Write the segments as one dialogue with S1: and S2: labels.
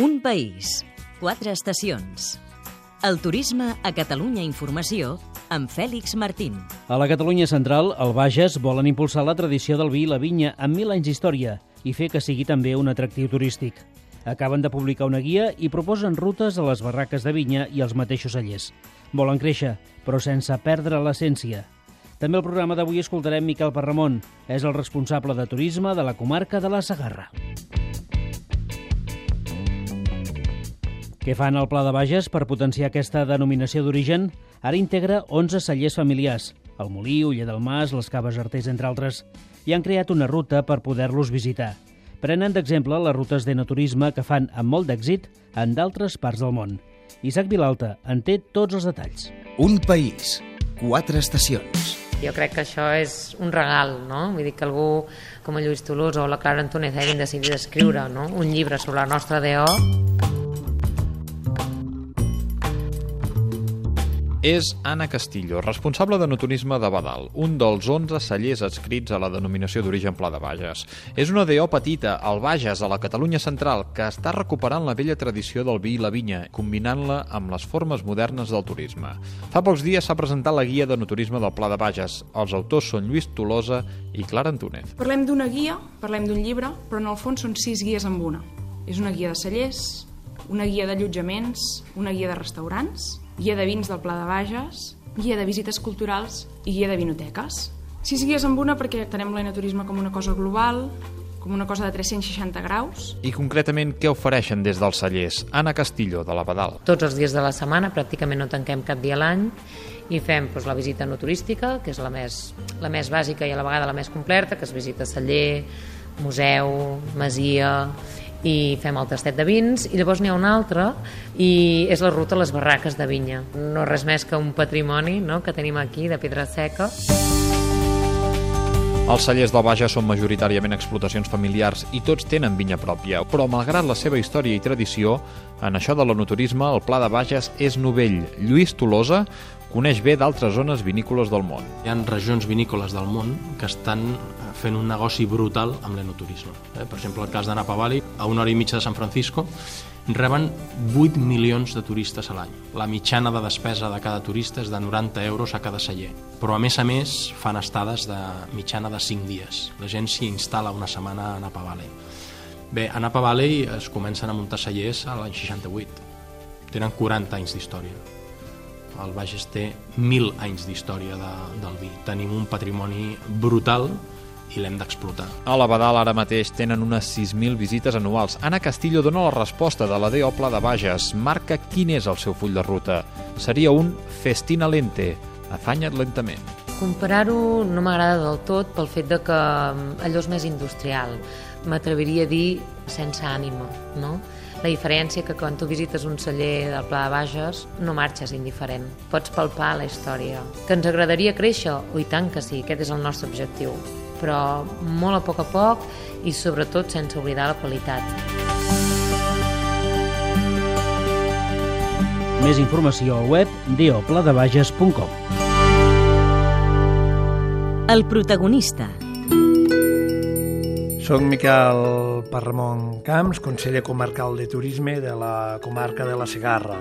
S1: Un país, quatre estacions. El turisme a Catalunya Informació amb Fèlix Martín.
S2: A la Catalunya central, el Bages volen impulsar la tradició del vi i la vinya amb mil anys d'història i fer que sigui també un atractiu turístic. Acaben de publicar una guia i proposen rutes a les barraques de vinya i als mateixos cellers. Volen créixer, però sense perdre l'essència. També al programa d'avui escoltarem Miquel Parramon. És el responsable de turisme de la comarca de la Sagarra. Què fan al Pla de Bages per potenciar aquesta denominació d'origen? Ara integra 11 cellers familiars, el Molí, Uller del Mas, les Caves Artés, entre altres, i han creat una ruta per poder-los visitar. Prenen d'exemple les rutes d'enoturisme que fan amb molt d'èxit en d'altres parts del món. Isaac Vilalta en té tots els detalls.
S3: Un país, quatre estacions.
S4: Jo crec que això és un regal, no? Vull dir que algú com el Lluís Tolosa o la Clara Antònez hagin decidit escriure no? un llibre sobre la nostra DO
S5: és Anna Castillo, responsable de noturisme de Badal, un dels 11 cellers adscrits a la denominació d'origen Pla de Bages. És una DO petita, al Bages, a la Catalunya central, que està recuperant la vella tradició del vi i la vinya, combinant-la amb les formes modernes del turisme. Fa pocs dies s'ha presentat la guia de noturisme del Pla de Bages. Els autors són Lluís Tolosa i Clara Antúnez.
S6: Parlem d'una guia, parlem d'un llibre, però en el fons són sis guies en una. És una guia de cellers, una guia d'allotjaments, una guia de restaurants, guia de vins del Pla de Bages, guia de visites culturals i guia de vinoteques. Sis guies amb una perquè tenem l'enoturisme com una cosa global, com una cosa de 360 graus.
S5: I concretament què ofereixen des dels cellers? Anna Castillo, de la Badal.
S4: Tots els dies de la setmana, pràcticament no tanquem cap dia a l'any, i fem doncs, la visita no turística, que és la més, la més bàsica i a la vegada la més completa, que es visita celler, museu, masia, i fem el tastet de vins i llavors n'hi ha un altre i és la ruta a les barraques de vinya. No res més que un patrimoni no, que tenim aquí de pedra seca.
S5: Els cellers del Bages són majoritàriament explotacions familiars i tots tenen vinya pròpia, però malgrat la seva història i tradició, en això de l'onoturisme el Pla de Bages és novell. Lluís Tolosa coneix bé d'altres zones vinícoles del món.
S7: Hi ha regions vinícoles del món que estan fent un negoci brutal amb l'enoturisme. Eh? Per exemple, el cas de Napa Valley, a una hora i mitja de San Francisco, reben 8 milions de turistes a l'any. La mitjana de despesa de cada turista és de 90 euros a cada celler. Però a més a més fan estades de mitjana de 5 dies. La gent s'hi instal·la una setmana a Napa Valley. Bé, a Napa Valley es comencen a muntar cellers a l'any 68. Tenen 40 anys d'història. El Bages té 1.000 anys d'història de, del vi. Tenim un patrimoni brutal i l'hem d'explotar.
S5: A la Badal ara mateix tenen unes 6.000 visites anuals. Anna Castillo dona la resposta de la DO Pla de Bages. Marca quin és el seu full de ruta. Seria un festina lente. Afanya't lentament.
S4: Comparar-ho no m'agrada del tot pel fet de que mm, allò és més industrial. M'atreviria a dir sense ànima, no? La diferència que quan tu visites un celler del Pla de Bages no marxes indiferent. Pots palpar la història. Que ens agradaria créixer? O i tant que sí, aquest és el nostre objectiu però molt a poc a poc i sobretot sense oblidar la qualitat.
S2: Més informació al web diopladebages.com
S1: El protagonista.
S8: Soc Miquel Parramon Camps, conseller comarcal de turisme de la comarca de la Segarra.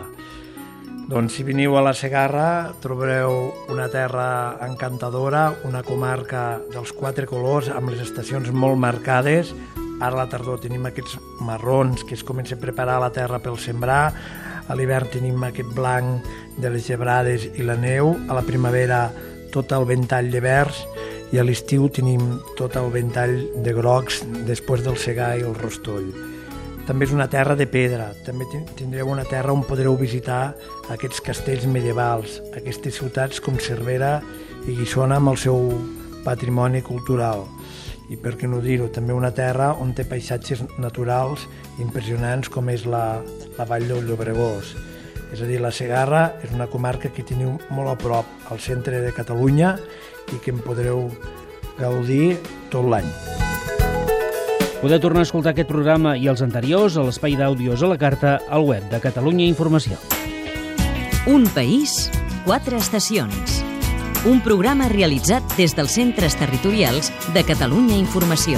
S8: Doncs si veniu a la Segarra trobareu una terra encantadora, una comarca dels quatre colors amb les estacions molt marcades. Ara a la tardor tenim aquests marrons que es comença a preparar la terra pel sembrar, a l'hivern tenim aquest blanc de les gebrades i la neu, a la primavera tot el ventall de verds i a l'estiu tenim tot el ventall de grocs després del segar i el rostoll. També és una terra de pedra, també tindreu una terra on podreu visitar aquests castells medievals, aquestes ciutats com Cervera i Guissona amb el seu patrimoni cultural. I per què no dir-ho, també una terra on té paisatges naturals impressionants com és la, la vall del Llobregós. És a dir, la Segarra és una comarca que teniu molt a prop, al centre de Catalunya, i que en podreu gaudir tot l'any.
S2: Podeu tornar a escoltar aquest programa i els anteriors a l'espai d'àudios a la carta al web de Catalunya Informació.
S1: Un país, quatre estacions. Un programa realitzat des dels centres territorials de Catalunya Informació.